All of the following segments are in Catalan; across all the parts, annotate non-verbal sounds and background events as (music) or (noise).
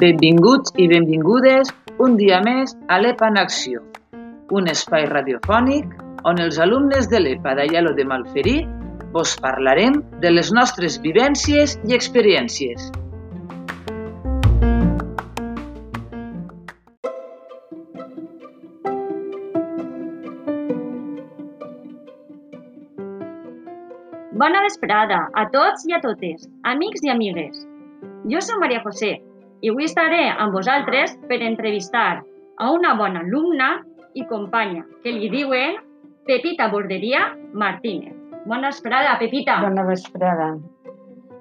Benvinguts i benvingudes un dia més a l'EPA en Acció, un espai radiofònic on els alumnes de l'EPA d'Aielo de Malferit vos parlarem de les nostres vivències i experiències. Bona vesprada a tots i a totes, amics i amigues. Jo som Maria José i avui estaré amb vosaltres per entrevistar a una bona alumna i companya que li diuen Pepita Borderia Martínez. Bona vesprada, Pepita. Bona vesprada.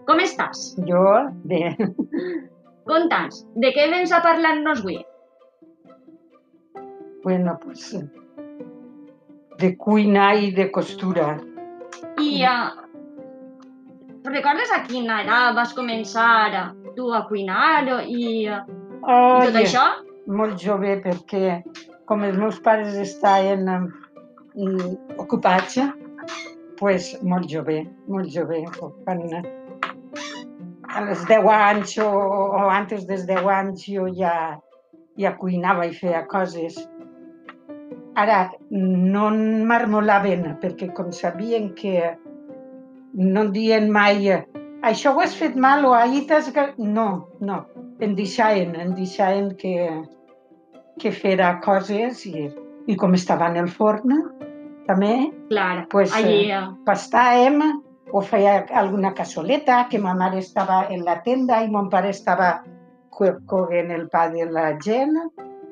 Com estàs? Jo, bé. Conta'ns, de què vens a parlar-nos avui? Bueno, pues de cuina i de costura. I uh, recordes a quina edat vas començar tu a cuinar i, i tot Ai, això? Molt jove, perquè com els meus pares estaven mm, ocupats, pues molt jove, molt jove. Quan, a les 10 anys o, o antes dels 10 anys jo ja, ja cuinava i feia coses. Ara, no marmolaven, perquè com sabien que no em diuen mai això ho has fet mal o ahir t'has... ga-". No, no. Em deixaven, em deixaven que, que fera coses i, i com estava en el forn, també, Clar, pues, allí... eh, Uh, pastàvem o feia alguna cassoleta, que ma mare estava en la tenda i mon pare estava co- coent el pa de la gent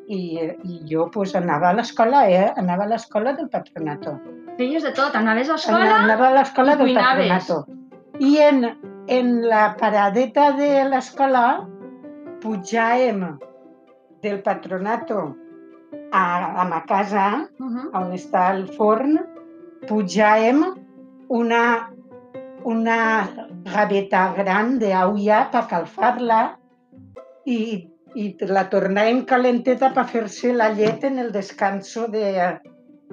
i, i jo pues, anava a l'escola, eh? anava a l'escola del patronato. feies de tot, anaves a escola Anava a l'escola del cuinaves. patronato. I en, en la paradeta de l'escola pujàvem del patronato a, a ma casa, Uh -huh. on està el forn, pujàvem una, una gaveta gran d'aulla per calfar-la i, i la tornàvem calenteta per fer-se la llet en el descanso de,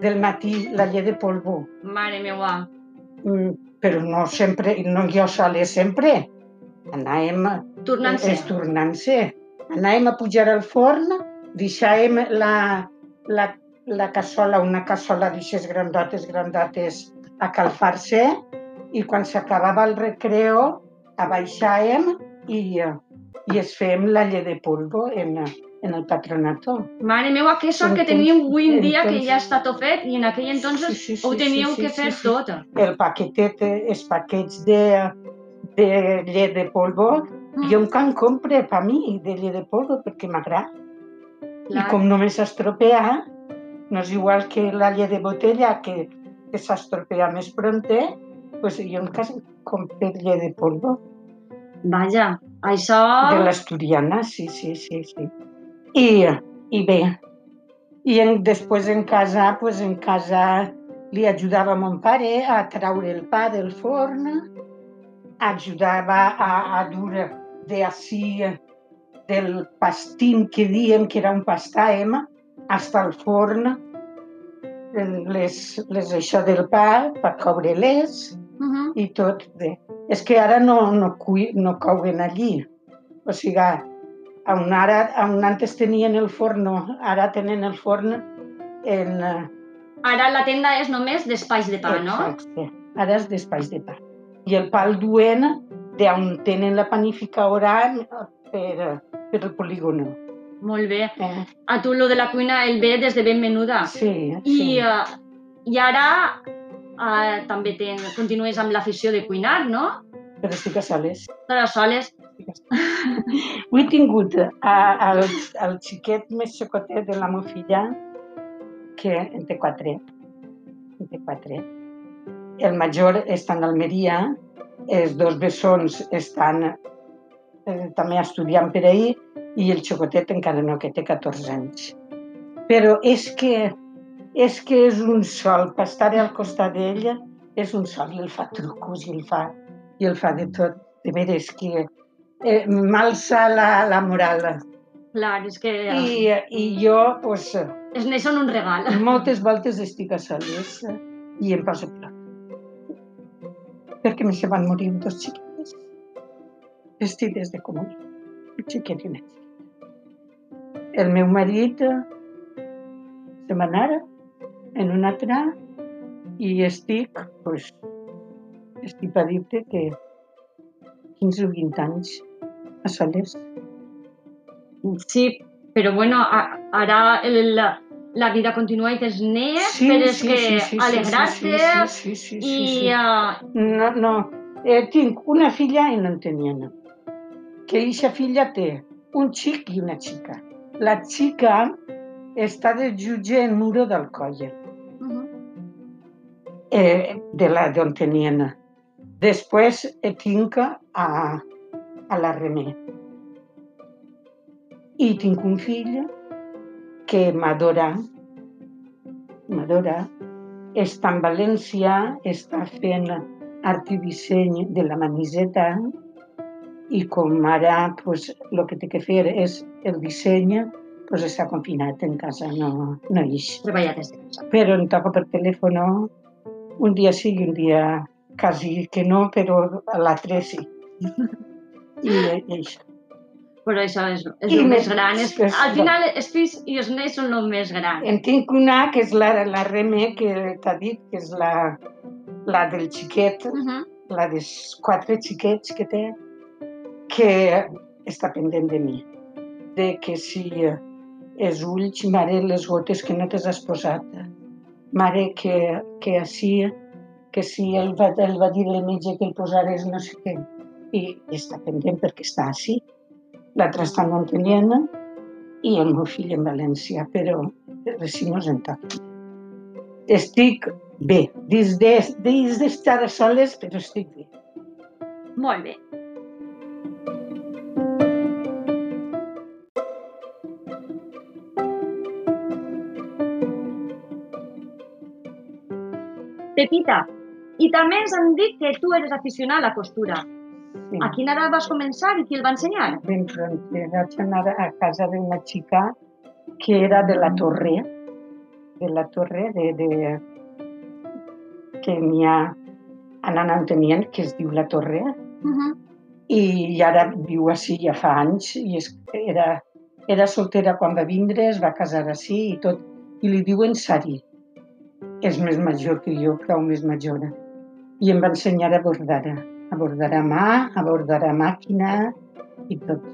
del matí, la llet de polvo. Mare meua. Mm, però no sempre, no jo sola sempre. Anàvem Tornant-se. tornant-se. Anàvem a pujar al forn, deixàvem la, la, la cassola, una cassola d'aixes grandotes, grandotes, a calfar-se i quan s'acabava el recreo abaixàvem i, eh, i es fèiem la llet de polvo en, en el patronato. Mare meua, que sort que Entonces- teníeu avui en dia que entonces- ja està tot fet i en aquell entonces Sí, sí, sí, ho sí, teníeu sí, que sí, fer sí. tot. El paquetet, els paquets de, de llet de polvo, Mm. jo encara en compre per mi de llet de polvo perquè m'agrada. I com només s'estropea, no és igual que la llet de botella que, que s'estropea més pronte, pues jo encara compre llet de polvo. Vaja, això... De l'asturiana, sí, sí, sí, sí. I, i bé, i en, després en casa, pues en casa li ajudava mon pare a traure el pa del forn, ajudava a, a dur de així del pastim que diem que era un pastàem, hasta el forn, les, les això del pa, per coure-les, Uh -huh. i tot bé. És que ara no, no, no couen allí. O sigui, on, ara, on antes tenien el forn, ara tenen el forn en... eh, Ara la tenda és només d'espais de pa, no? Exacte. Ara és d'espais de pa. I el pa el duen d'on tenen la panificadora per, per el polígono. Molt bé. Eh? A tu lo de la cuina el ve des de ben menuda. Sí, I, sí. uh, i ara uh, també ten, continues amb l'afició de cuinar, no? Però estic a soles. Però soles. Ho he tingut a, al, al xiquet més xocotet de la meva filla, que en té quatre. En té quatre. El major està en Almeria, els dos bessons estan eh, també estudiant per ahir i el xocotet encara no, que té 14 anys. Però és que és que és un sol, per estar al costat d'ella, és un sol, i el fa trucos i el fa, i el fa de tot. De veres que eh, m'alça la, la moral. Clar, és que I, I jo, pues, és, ne són un regal. (laughs) moltes voltes estic a soles i em poso plor. perquè me se van morir dos xiquetes vestides de comunió, xiquetines. El meu marit se m'anara en un altre i estic, pues, estic a dir-te que 15 o 20 anys a Sales. Sí, però bueno, ara el, la, la vida continua i tens nets, però és que alegrar-te sí, sí, sí, sí, i... sí. eh, No, no. Eh, tinc una filla i no en tenia no. Que eixa filla té un xic i una xica. La xica està de jutge en Muro mhm. Eh, de la d'on tenien. Després eh, tinc a, a la Remé. I tinc un fill que m'adora, m'adora, està en València, està fent art i disseny de la camiseta i com ara pues, el que té que fer és el disseny, pues, està confinat en casa, no, no ix. Treballar des de casa. Però em toca per telèfon un dia sí un dia quasi que no, però a l'altre sí. I, i això. Però això és, és I el més més- gran. És, és- al final, els fills i els nets són el més gran. En tinc una que és la, la Remé, que t'ha dit, que és la, la del xiquet, Mhm. la dels quatre xiquets que té, que està pendent de mi. De que si eh, els ulls, mare, les gotes que no t'has posat, mare, que, que així, que si el va, el va dir el metge que el posares no sé què, i, està pendent perquè està així. L'altra està en Montellena i el meu fill en València, però així no se'n toca. Estic bé, dins de- dins d'estar soles, però estic bé. Molt bé. Pepita, i també ens han dit que tu eres aficionada a la costura. Sí. A quina edat vas començar i qui el va ensenyar? ben pronte vaig anar a casa d'una xica que era de la Torre, de la Torre de, de que n'hi ha a Nan Antonien, que es diu la Torre, Uh -huh. i ara viu així ja fa anys, i és, era, era soltera quan va vindre, es va casar així i tot, i li diuen Sari. És més major que jo, prou més major. I em va ensenyar a bordar, a bordar a mà, a bordar a màquina i tot.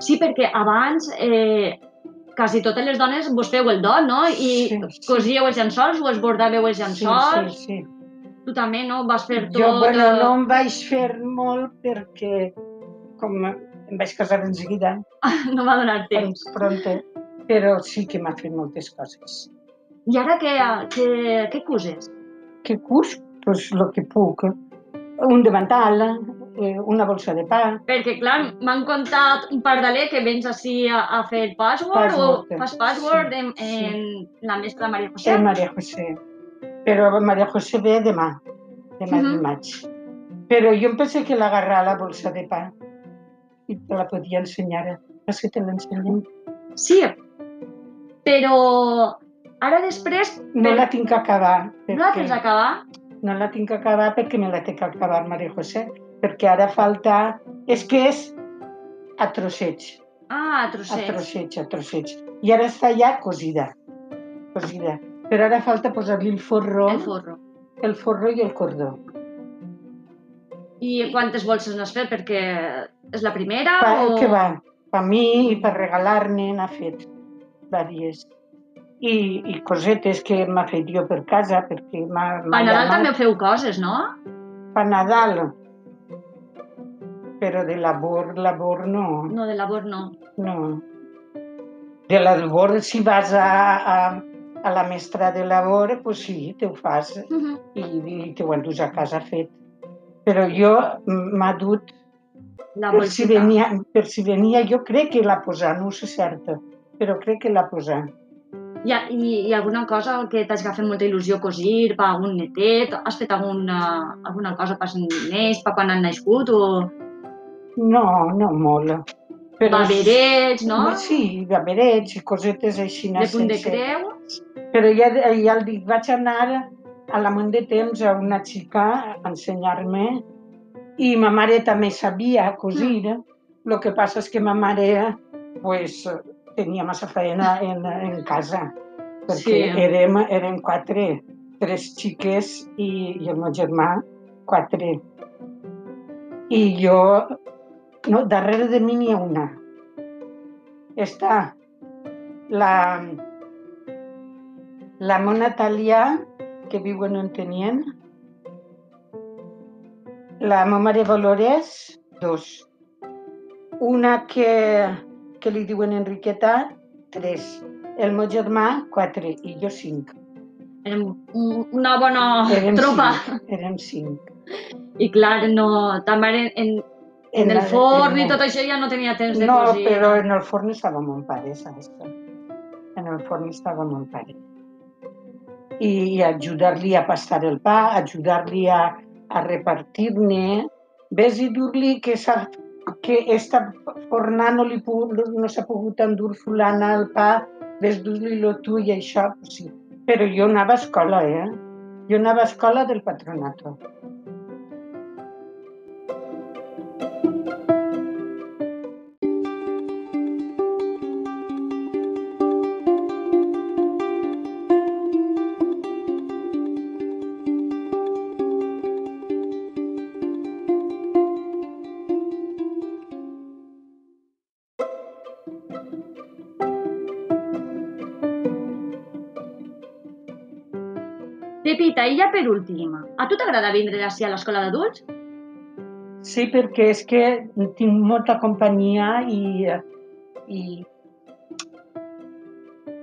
Sí, perquè abans eh, quasi totes les dones vos feu el do, no? I Sí, sí. cosíeu els llençols o els bordàveu els llençols. Sí, sí, sí. Tu també, no? Vas fer tot... Jo, bueno, eh, no em vaig fer molt perquè com em vaig casar en seguida, (laughs) no va donar temps. pronte, però sí que m'ha fet moltes coses. I ara què, què, què coses? Què cus? Pues lo que puc. Un davantal, eh, una bolsa de pa, Perquè, clar, m'han contat un pardaler que vens així a, a fer password, Password, o fas password sí, en, sí. en la mestra Maria José. eh, Maria José. Però Maria José ve demà, demà Mhm. dimarts. Però jo em pensé que l'agarrar la bolsa de pa i te la podia ensenyar. Vols que te l'ensenyen? Sí, però ara després No la tinc que acabar. no la tens acabar? No la tinc que acabar perquè me la té que acabar Maria José, perquè ara falta... És que és a trossets, Ah, a a trossets. trossets, a trossets. I ara està ja cosida, cosida. Però ara falta posar-li el forro, El forro. el forro i el cordó. I quantes bolses n'has fet? Perquè és la primera Pa, o... que va, per mi i per regalar-ne n'ha fet diverses. I, I cosetes que m'ha fet jo per casa, perquè m'ha m'ha Nadal també llamat. feu coses, no? Per Nadal. Però de labor, labor no. No, de labor no. No. De la labor, si vas a, a, a la mestra de labor, pues sí, te ho fas Uh -huh. i, i te ho endús a casa fet. Però jo m'ha dut, La per si, venia, per si venia, jo crec que l'ha posat, no ho sé certa, però crec que l'ha posat. I, hi ha alguna cosa que t'hagi fet molta il·lusió cosir, per algun netet? Has fet alguna, alguna cosa per nens, per quan han nascut? O No, no molt. Però baberets, no? Sí, baberets i cosetes així. De punt de creu? Però ja, ja el dic, vaig anar a la munt de temps a una xica a ensenyar-me i ma mare també sabia cosir. El que passa és que ma mare pues, tenia massa feina en, en casa, perquè Sí. érem, érem quatre, tres xiques i, i el meu germà, quatre. I jo, no, darrere de mi n'hi ha una. Està la, la Mona Talia, que viu en Ontenient, la meva mare Valores, dos. Una que, que li diuen Enriqueta, tres. El meu germà, quatre, i jo cinc. Érem un- una bona Érem tropa. cinc. Érem cinc. I clar, no, ta mare en, en el la- forn i en- tot això ja no tenia temps de No, cosir. però en el forn estava mon pare, saps? En el forn estava mon pare. I, i ajudar-li a passar el pa, ajudar-li a, a repartir-ne. Ves i dur-li que, s'ha- que esta fornant no, li pu- no s'ha pogut endur fulana el pa, ves dur-li-lo tu i això, sí. Però jo anava a escola, eh? Jo anava a escola del patronato. Pepita, i ja per últim, a tu t'agrada vindre així a l'escola d'adults? Sí, perquè és que tinc molta companyia i, i,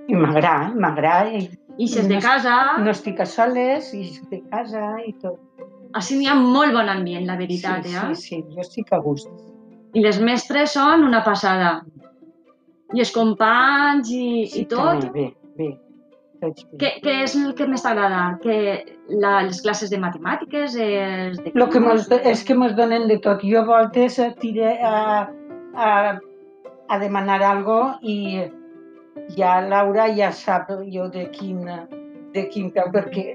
i m'agrada, m'agrada. I I si és de No- casa, no estic a soles, i de casa i tot. així n'hi ha molt bon ambient, la veritat, sí, eh? sí, sí, jo estic a gust. I les mestres són una passada. I els companys i, Sí, i tot. També, bé, bé. Què, què és el que més t'agrada? Que la, les classes de matemàtiques, és de... Lo que mos, és que ens donen de tot. Jo a voltes tire a, a, a demanar algo i ja Laura ja sap jo de quin, de quin peu, perquè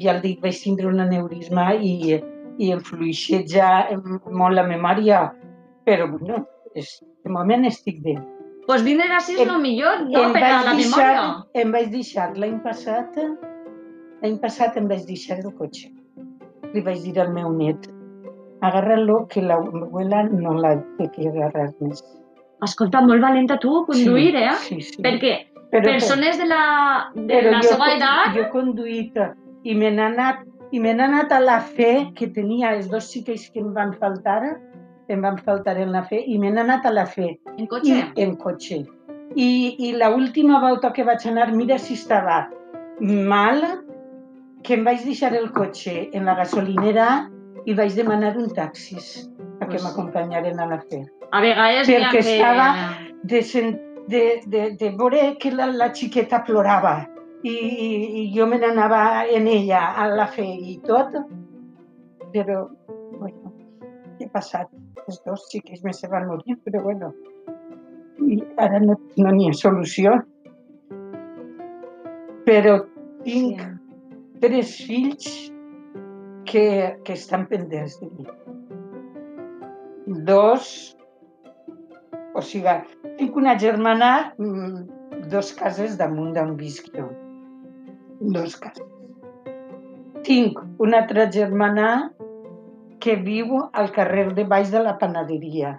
ja el dic, vaig tindre un aneurisma i, i em fluixeja molt la memòria, però bueno, és, de moment estic bé. Pues vindre així és el millor, no? Em Per a la deixar, memòria. em vaig deixar l'any passat, l'any passat em vaig deixar el cotxe. Li vaig dir al meu net, agarra-lo que la abuela no la té que agarrar més. Escolta, molt valenta tu, conduir, eh? Sí, sí. Perquè Però- persones de la, de la jo seva edat... Jo he conduït i me n'he anat, i me anat a la fe, que tenia els dos xiquets que em van faltar, em van faltar en la fe, i me n'he anat a la fe. En i cotxe? en cotxe. I, i la última volta que vaig anar, mira si estava mal, que em vaig deixar el cotxe en la gasolinera i vaig demanar un taxis perquè Pues- m'acompanyaren a la fe. A vegades Perquè que... estava- De, sen- de, de, de veure que la, la xiqueta plorava i, i, i jo me n'anava en ella a la fe i tot, però, bueno, he passat. Els dos xiquets me se van morir, però bueno, i ara no no n'hi ha solució. Però tinc Sí. tres fills que, que estan pendents de mi. Dos, o sigui, tinc una germana mm, dos cases damunt d'on visc jo. Dos cases. Tinc una altra germana que viu al carrer de baix de la panaderia.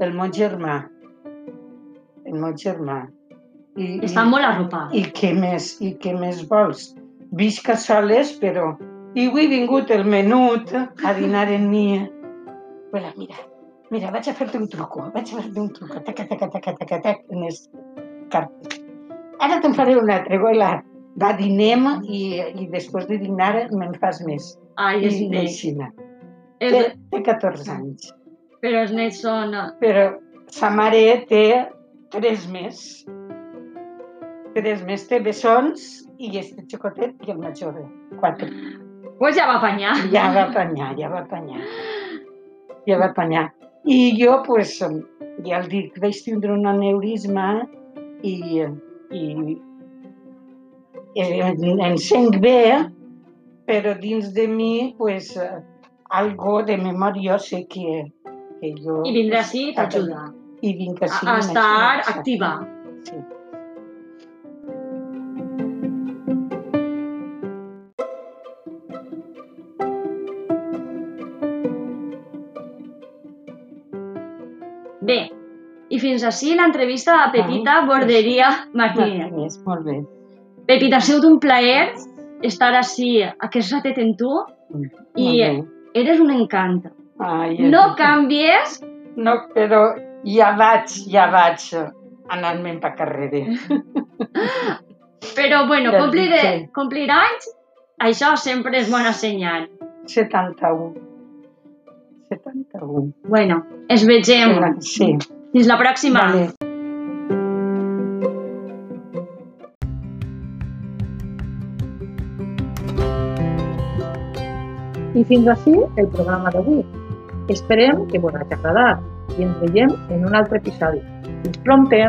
El meu germà. El meu germà. I, Està molt arropat. i què més, i què més vols? Visc a soles, però... I avui he vingut el menut a dinar en mi. Bueno, mira, mira, vaig a fer-te un truco, vaig a fer-te un truco, taca, taca, taca, taca, taca, en les cartes. Ara te'n faré un altre, Goila. Va, dinem i, i després de dinar me'n fas més. Ai, I, és i així. Té, És, té 14 anys, però els nets són... però sa mare té tres més. Tres més, té bessons i este xocotet i el major, quatre. Pues ja va apanyar. Ja va apanyar, ja va apanyar. Ja va apanyar. I jo, pues, ja el dic, vaig tindre un aneurisma i, i eh, en, en sent bé però dins de mi, pues, eh, algo de memòria sé que, que jo... I vindrà així i t'ajuda I vinc a, així. a estar activa. Sí. Bé, i fins així l'entrevista a Pepita Ah, Borderia Martínez. Martínez, molt bé. Pepita, ha sigut un plaer estar així aquest ratet amb tu i Molt bé. Eres un encant. Ai, No és- canvies No, però ja vaig, ja vaig anant-me'n per carrer. (laughs) Però, bueno, Ja complir, dic que- complir anys, això sempre és bona senyal. 71. 71. Bueno, es vegem. Sí. Fins la pròxima. Vale. I fins així el programa d'avui. Esperem que vos hagi agradat i ens veiem en un altre episodi. Fins prompte!